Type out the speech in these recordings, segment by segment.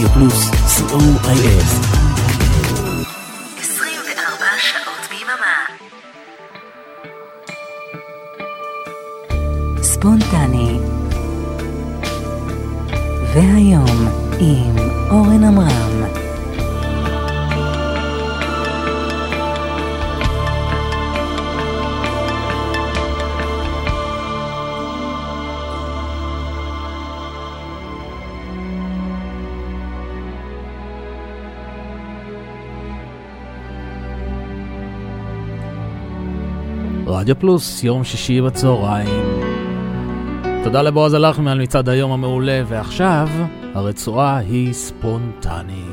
רדיו פלוס, co.il. 24 שעות ביממה. ספונטני והיום עם אורן עמרם רדיו פלוס, יום שישי בצהריים. תודה לבועז הלחמי על מצעד היום המעולה, ועכשיו הרצועה היא ספונטני.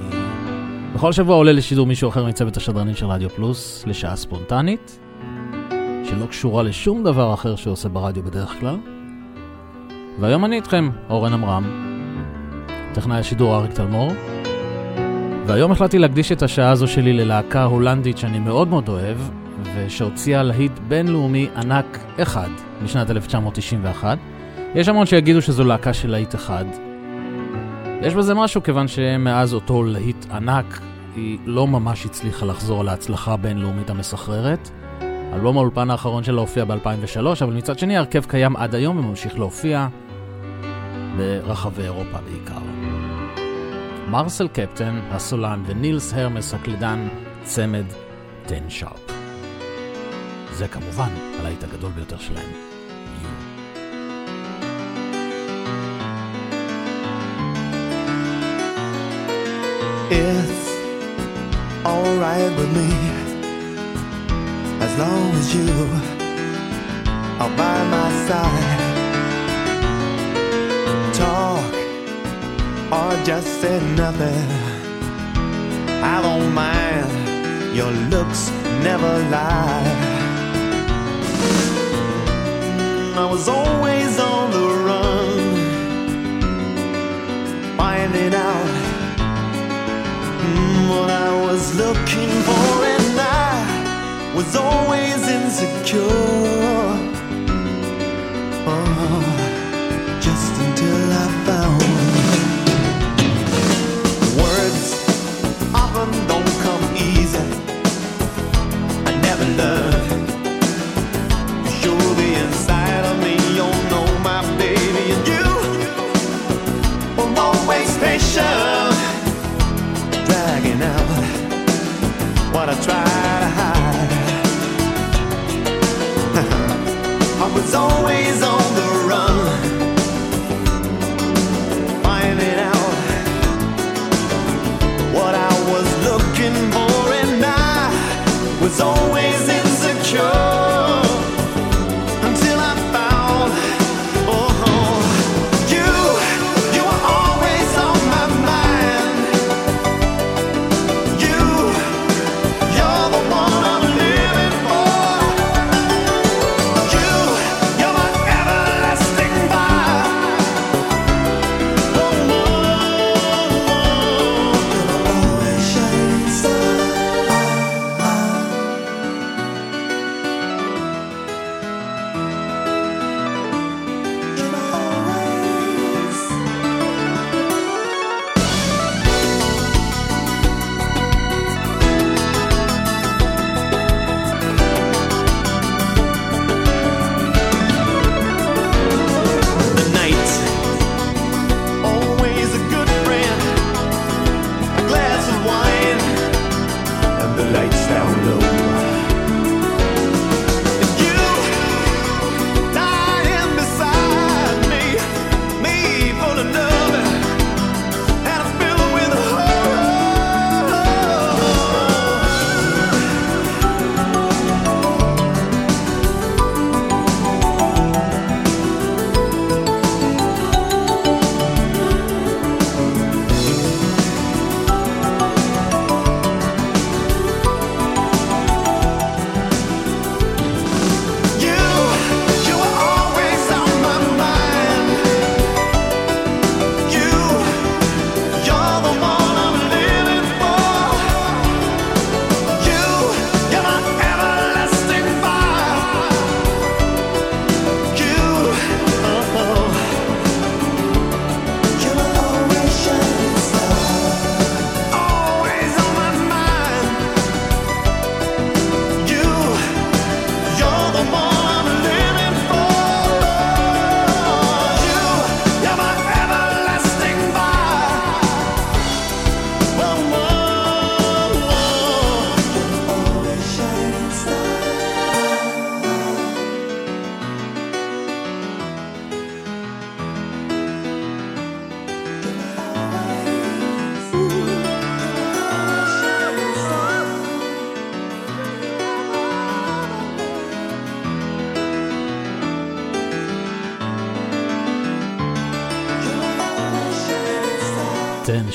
בכל שבוע עולה לשידור מישהו אחר מצוות השדרנים של רדיו פלוס לשעה ספונטנית, שלא קשורה לשום דבר אחר שהוא עושה ברדיו בדרך כלל. והיום אני איתכם, אורן עמרם, טכנאי השידור אריק תלמור, והיום החלטתי להקדיש את השעה הזו שלי ללהקה הולנדית שאני מאוד מאוד אוהב, ושהוציאה להיט בינלאומי ענק אחד משנת 1991. יש המון שיגידו שזו להקה של להיט אחד. יש בזה משהו כיוון שמאז אותו להיט ענק היא לא ממש הצליחה לחזור להצלחה הבינלאומית המסחררת. אלבום האולפן האחרון שלה הופיע ב-2003, אבל מצד שני ההרכב קיים עד היום וממשיך להופיע ברחבי אירופה בעיקר. מרסל קפטן, הסולן, ונילס הרמס הקלידן, צמד טן שרפ. זה כמובן הלהיט הגדול ביותר שלהם, It's alright with me as long as you are by my side. Talk or just say nothing. I don't mind. Your looks never lie. I was always on the run, finding out mm, what I was looking for, and I was always insecure. Always dragging out what I try to hide. I was always on the run, finding out what I was looking for, and I was always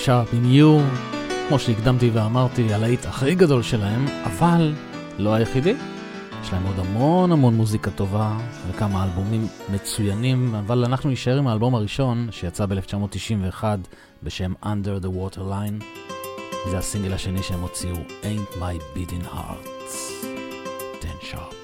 שרפ עם יו, כמו שהקדמתי ואמרתי, הלהיט הכי גדול שלהם, אבל לא היחידי. יש להם עוד המון המון מוזיקה טובה וכמה אלבומים מצוינים, אבל אנחנו נשאר עם האלבום הראשון שיצא ב-1991 בשם Under the Waterline. זה הסינגל השני שהם הוציאו, Ain't My Beating Hearts. 10 שרפ.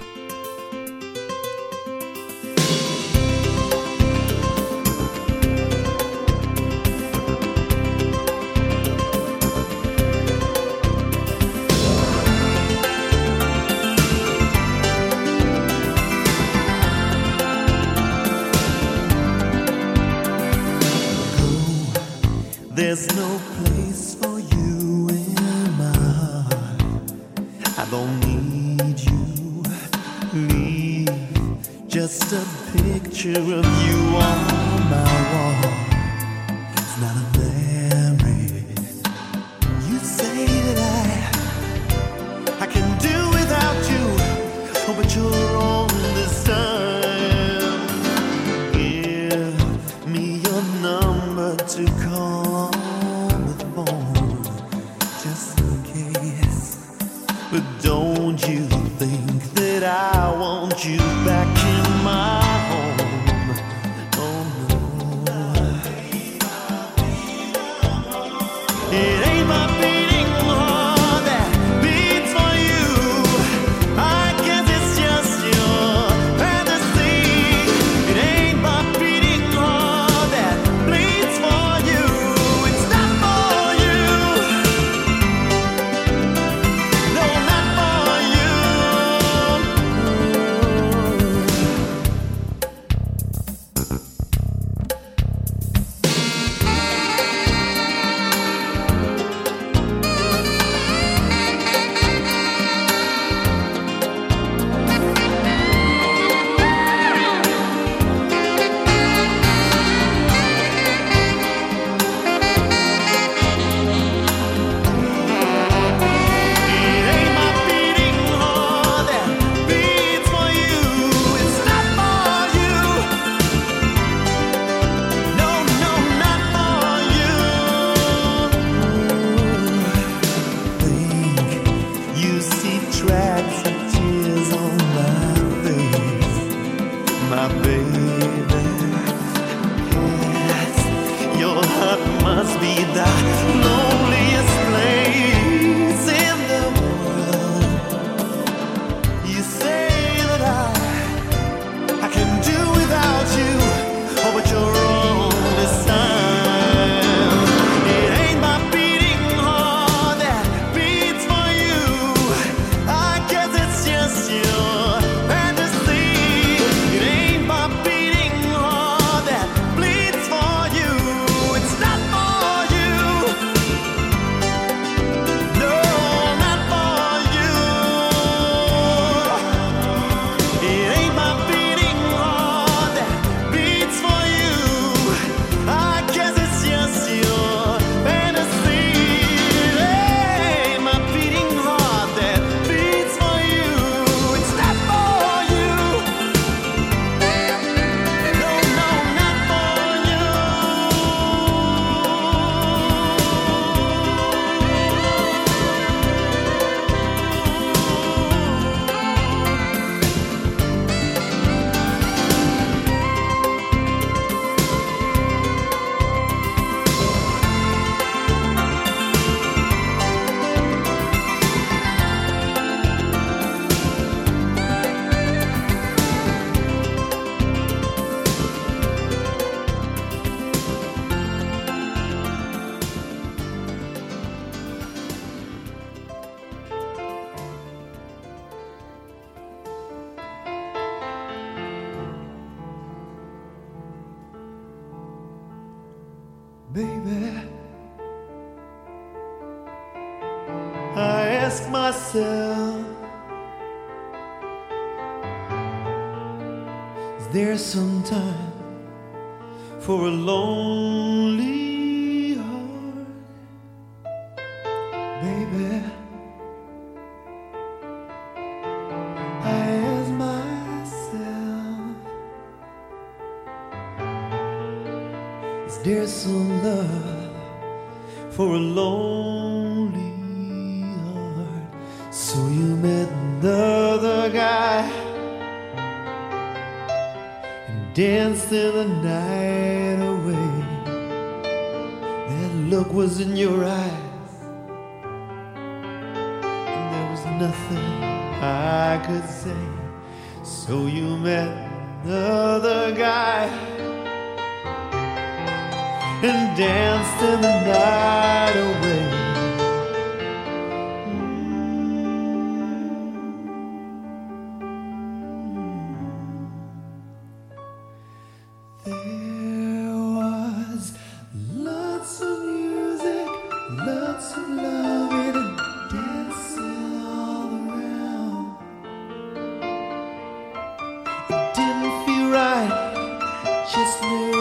Just knew.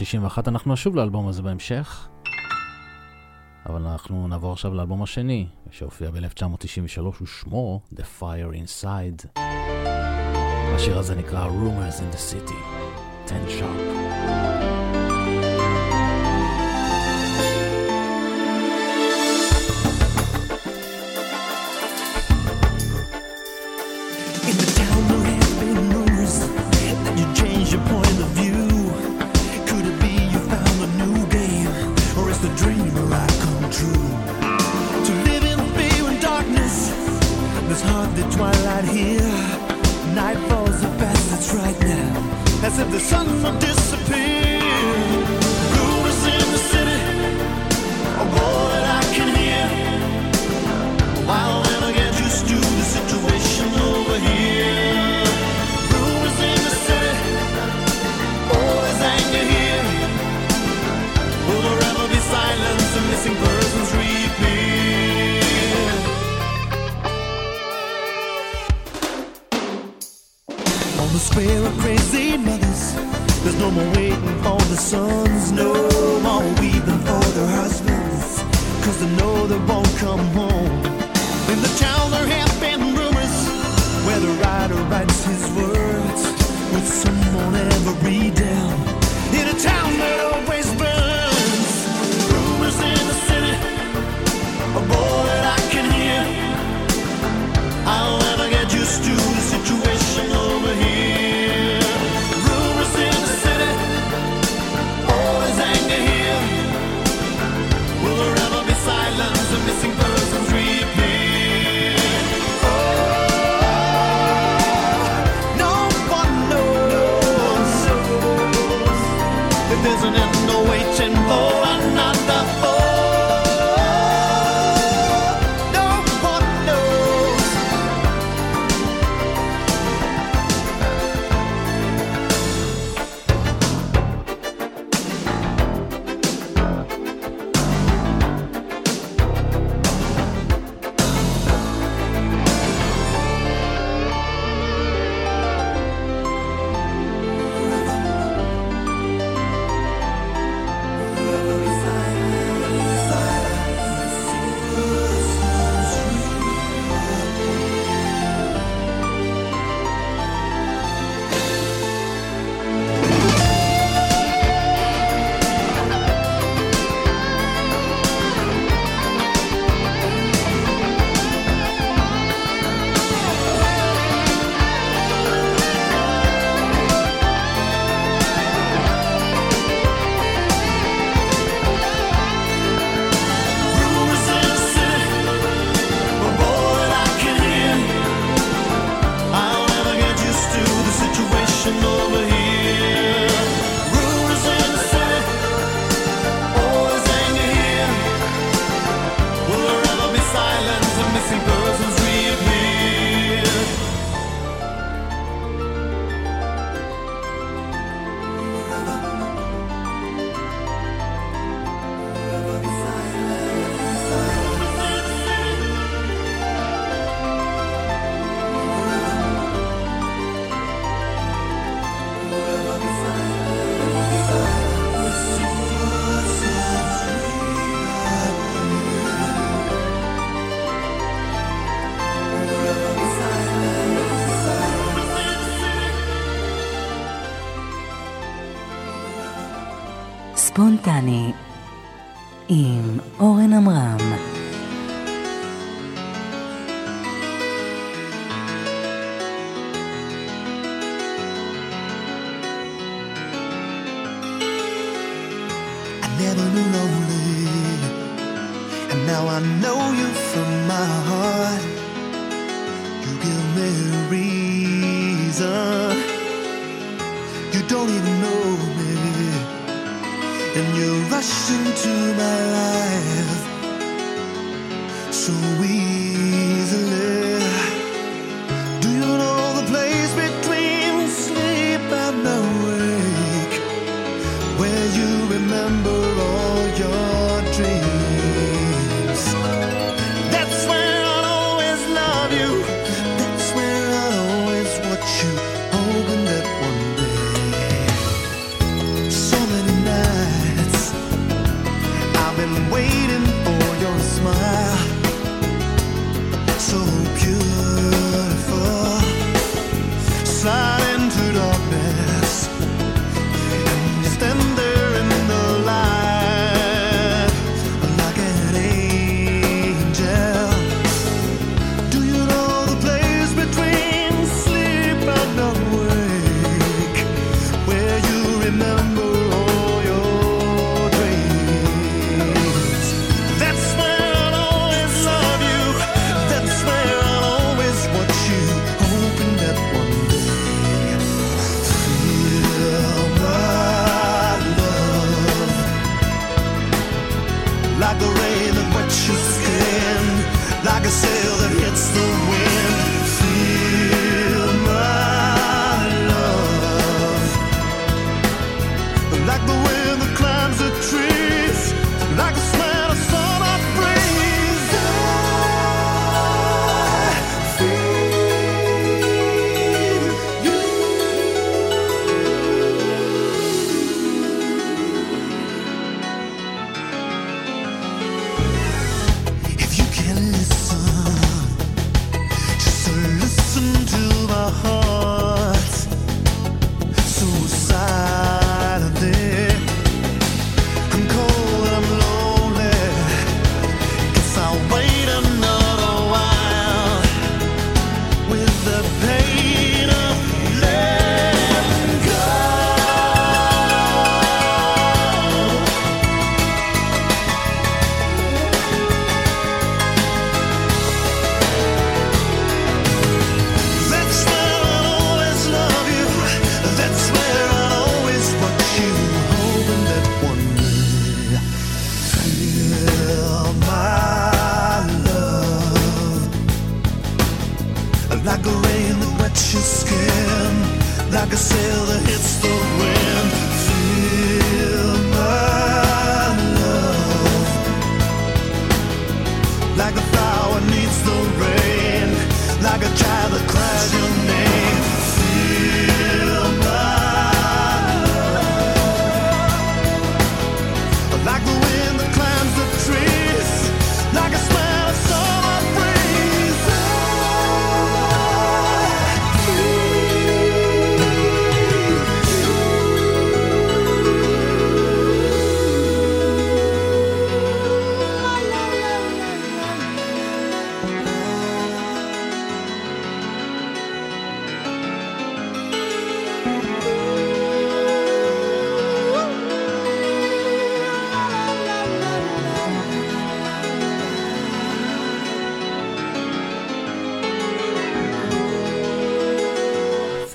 1991, אנחנו נשוב לאלבום הזה בהמשך, אבל אנחנו נעבור עכשיו לאלבום השני, שהופיע ב-1993, ושמו The Fire Inside. השיר הזה נקרא Rumors in the City, 10 Sharp.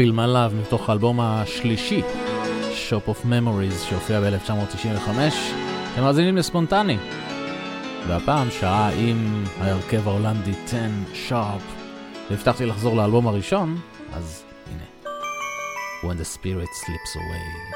Feel My Love מתוך האלבום השלישי, Shop of Memories, שהופיע ב-1995. אתם מאזינים לספונטני. והפעם שעה עם ההרכב ההולנדי 10 Sharp. והבטחתי לחזור לאלבום הראשון, אז הנה. When the spirit slips away.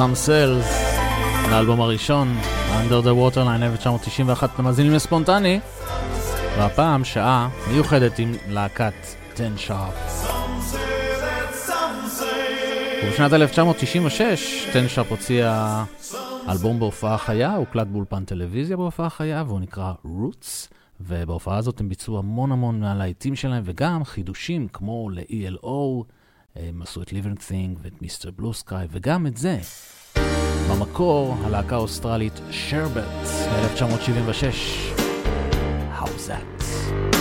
סאם Cells, לאלבום הראשון, Under the Waterline 1991, אתם מאזינים לספונטני, והפעם שעה מיוחדת עם להקת 10 Sharp. ובשנת 1996, 10 Sharp הוציאה אלבום בהופעה חיה, הוקלט באולפן טלוויזיה בהופעה חיה, והוא נקרא Roots, ובהופעה הזאת הם ביצעו המון המון מהלהיטים שלהם, וגם חידושים כמו ל-ELO, אה, הם עשו את Living Thing ואת Mr. Blue Sky וגם את זה. במקור, הלהקה האוסטרלית Sherbet מ-1976. How's that?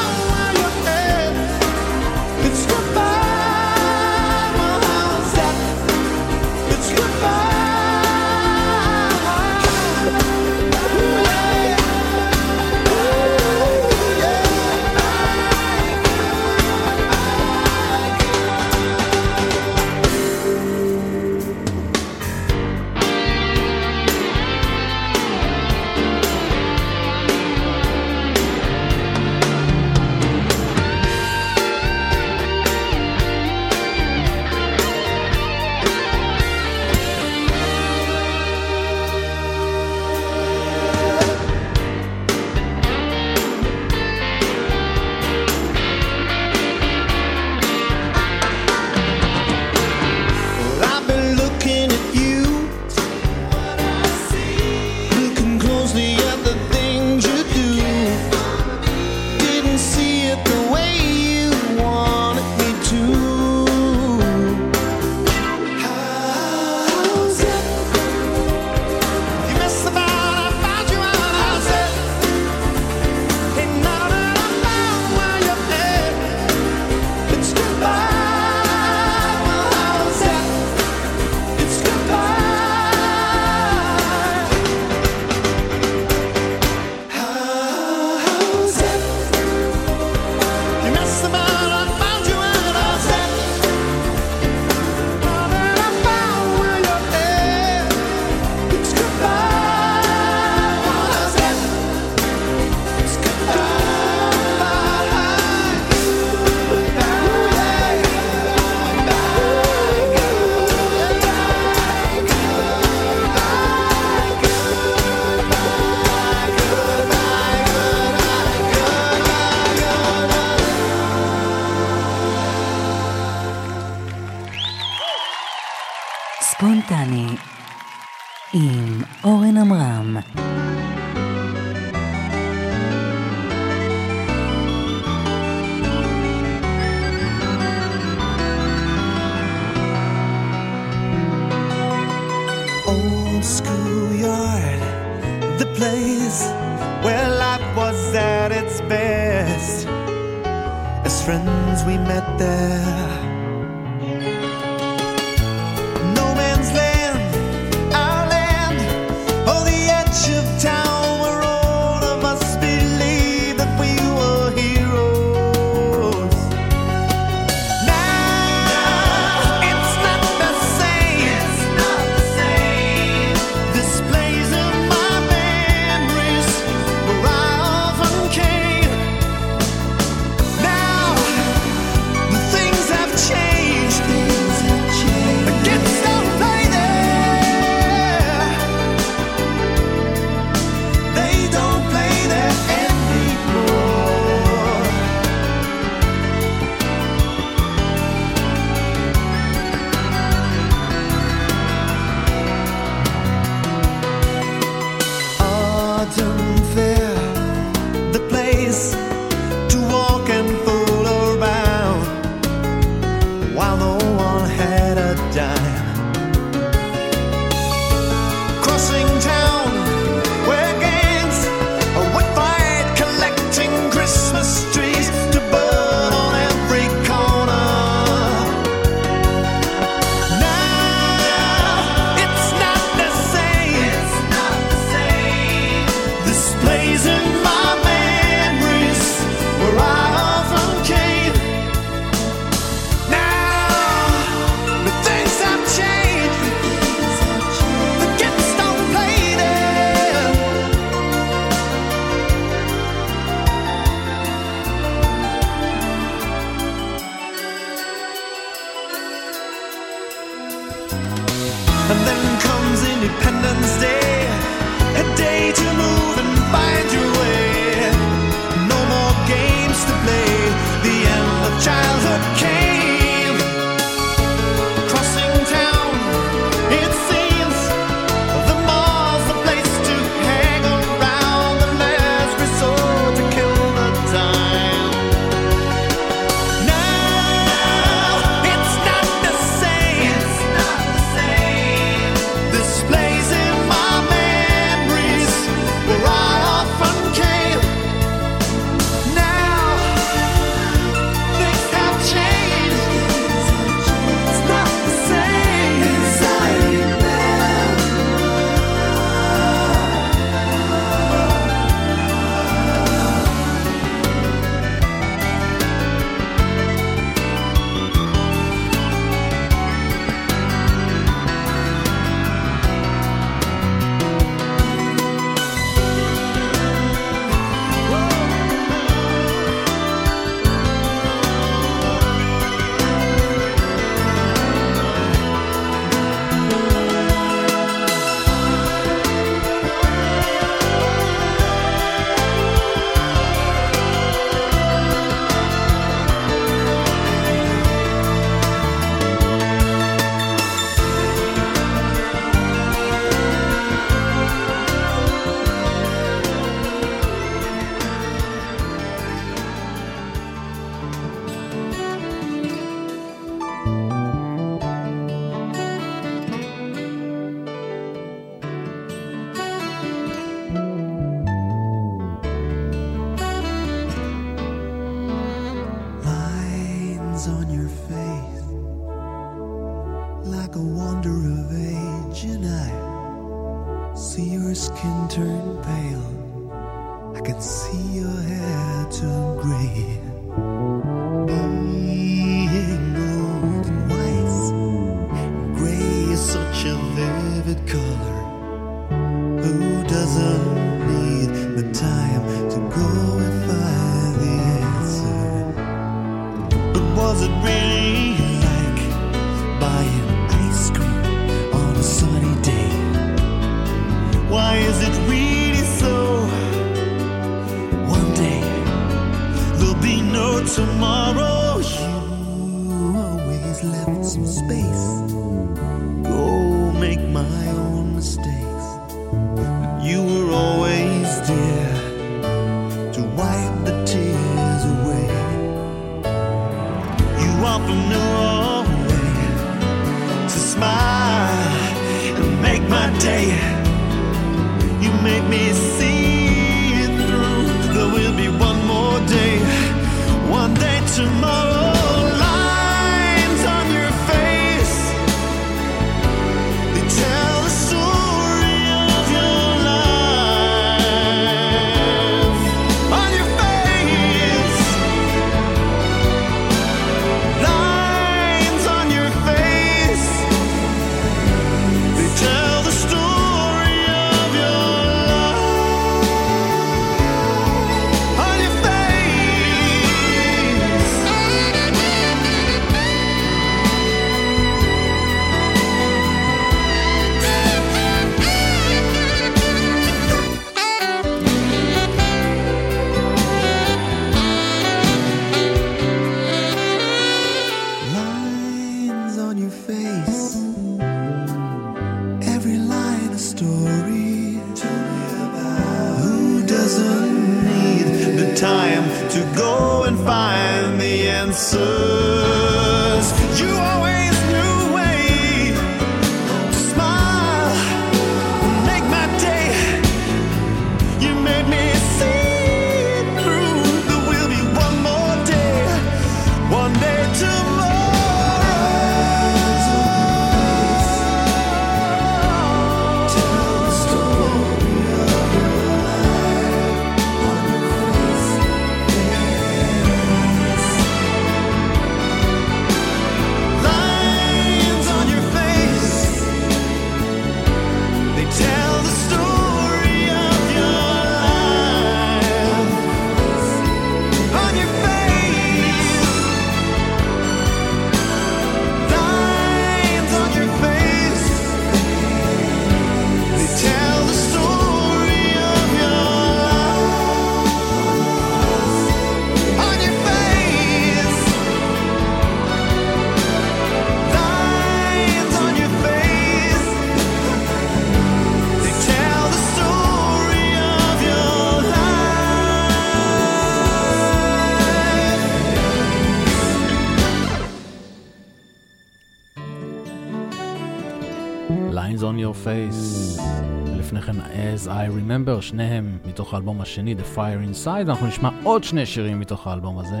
As I Remember, שניהם מתוך האלבום השני, The Fire Inside, ואנחנו נשמע עוד שני שירים מתוך האלבום הזה,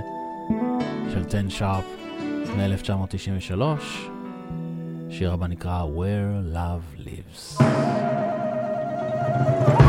של 10 שרפ, מ-1993. שיר הבא נקרא Where Love Lives. thank you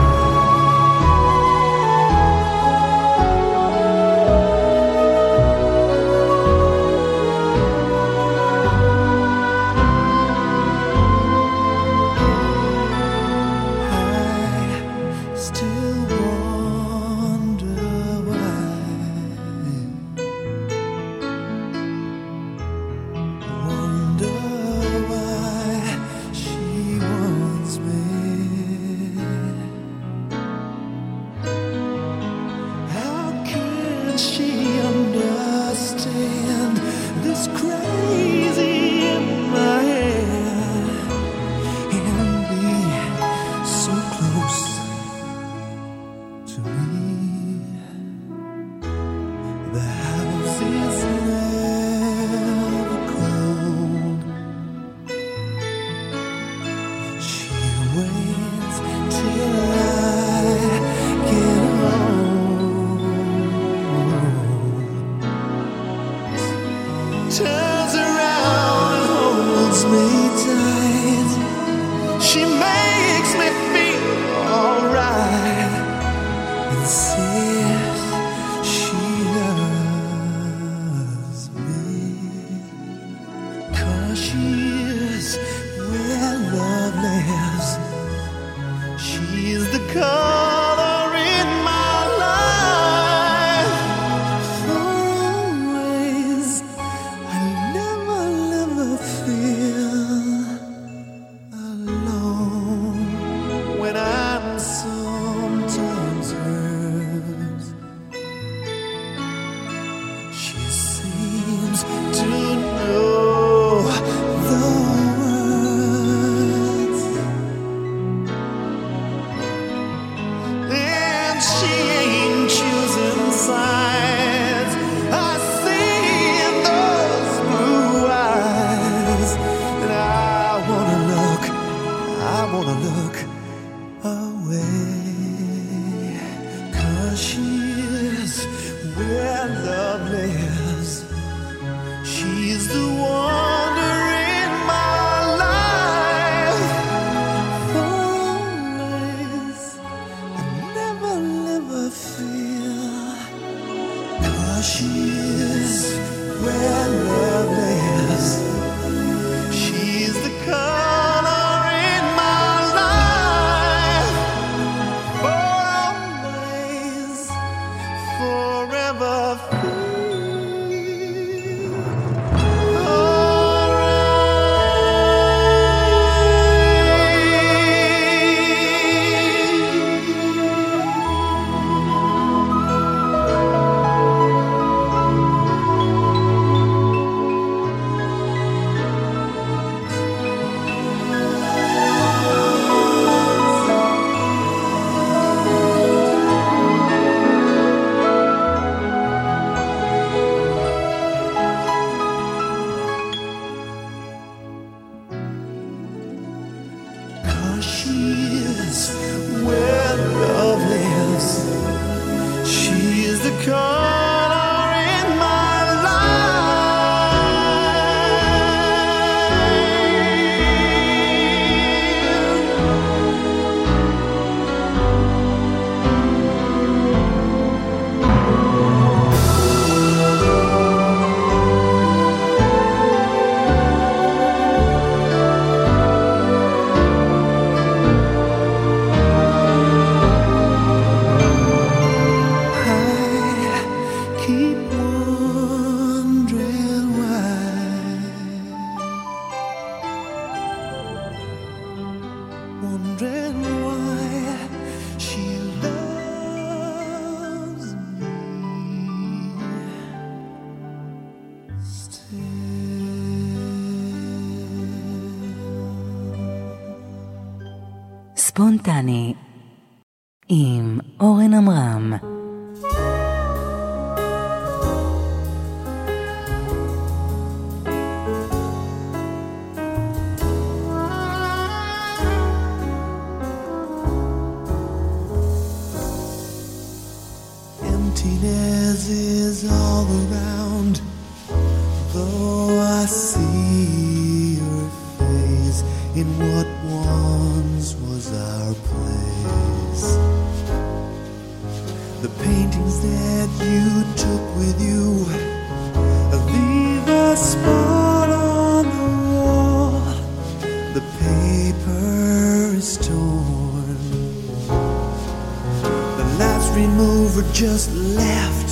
just left.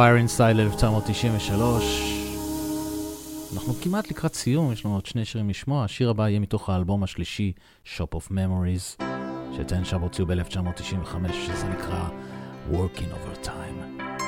Fire Inside 1993. אנחנו כמעט לקראת סיום, יש לנו עוד שני שירים לשמוע. השיר הבא יהיה מתוך האלבום השלישי, Shop of Memories, שטיין שם הוציאו ב-1995, שזה נקרא Working Over Time.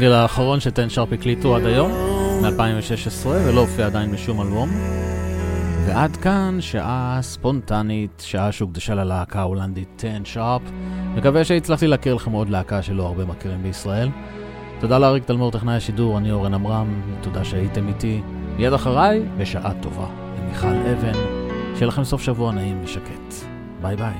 הסינגל האחרון ש Ten Sharp הקליטו עד היום, מ-2016, ולא הופיע עדיין בשום אלבום. ועד כאן שעה ספונטנית, שעה שהוקדשה ללהקה ההולנדית Ten Sharp. מקווה שהצלחתי להכיר לכם עוד להקה שלא הרבה מכירים בישראל. תודה לאריק תלמור, טכנאי השידור, אני אורן עמרם, תודה שהייתם איתי. מיד אחריי, בשעה טובה, עם מיכל אבן. שיהיה לכם סוף שבוע נעים ושקט. ביי ביי.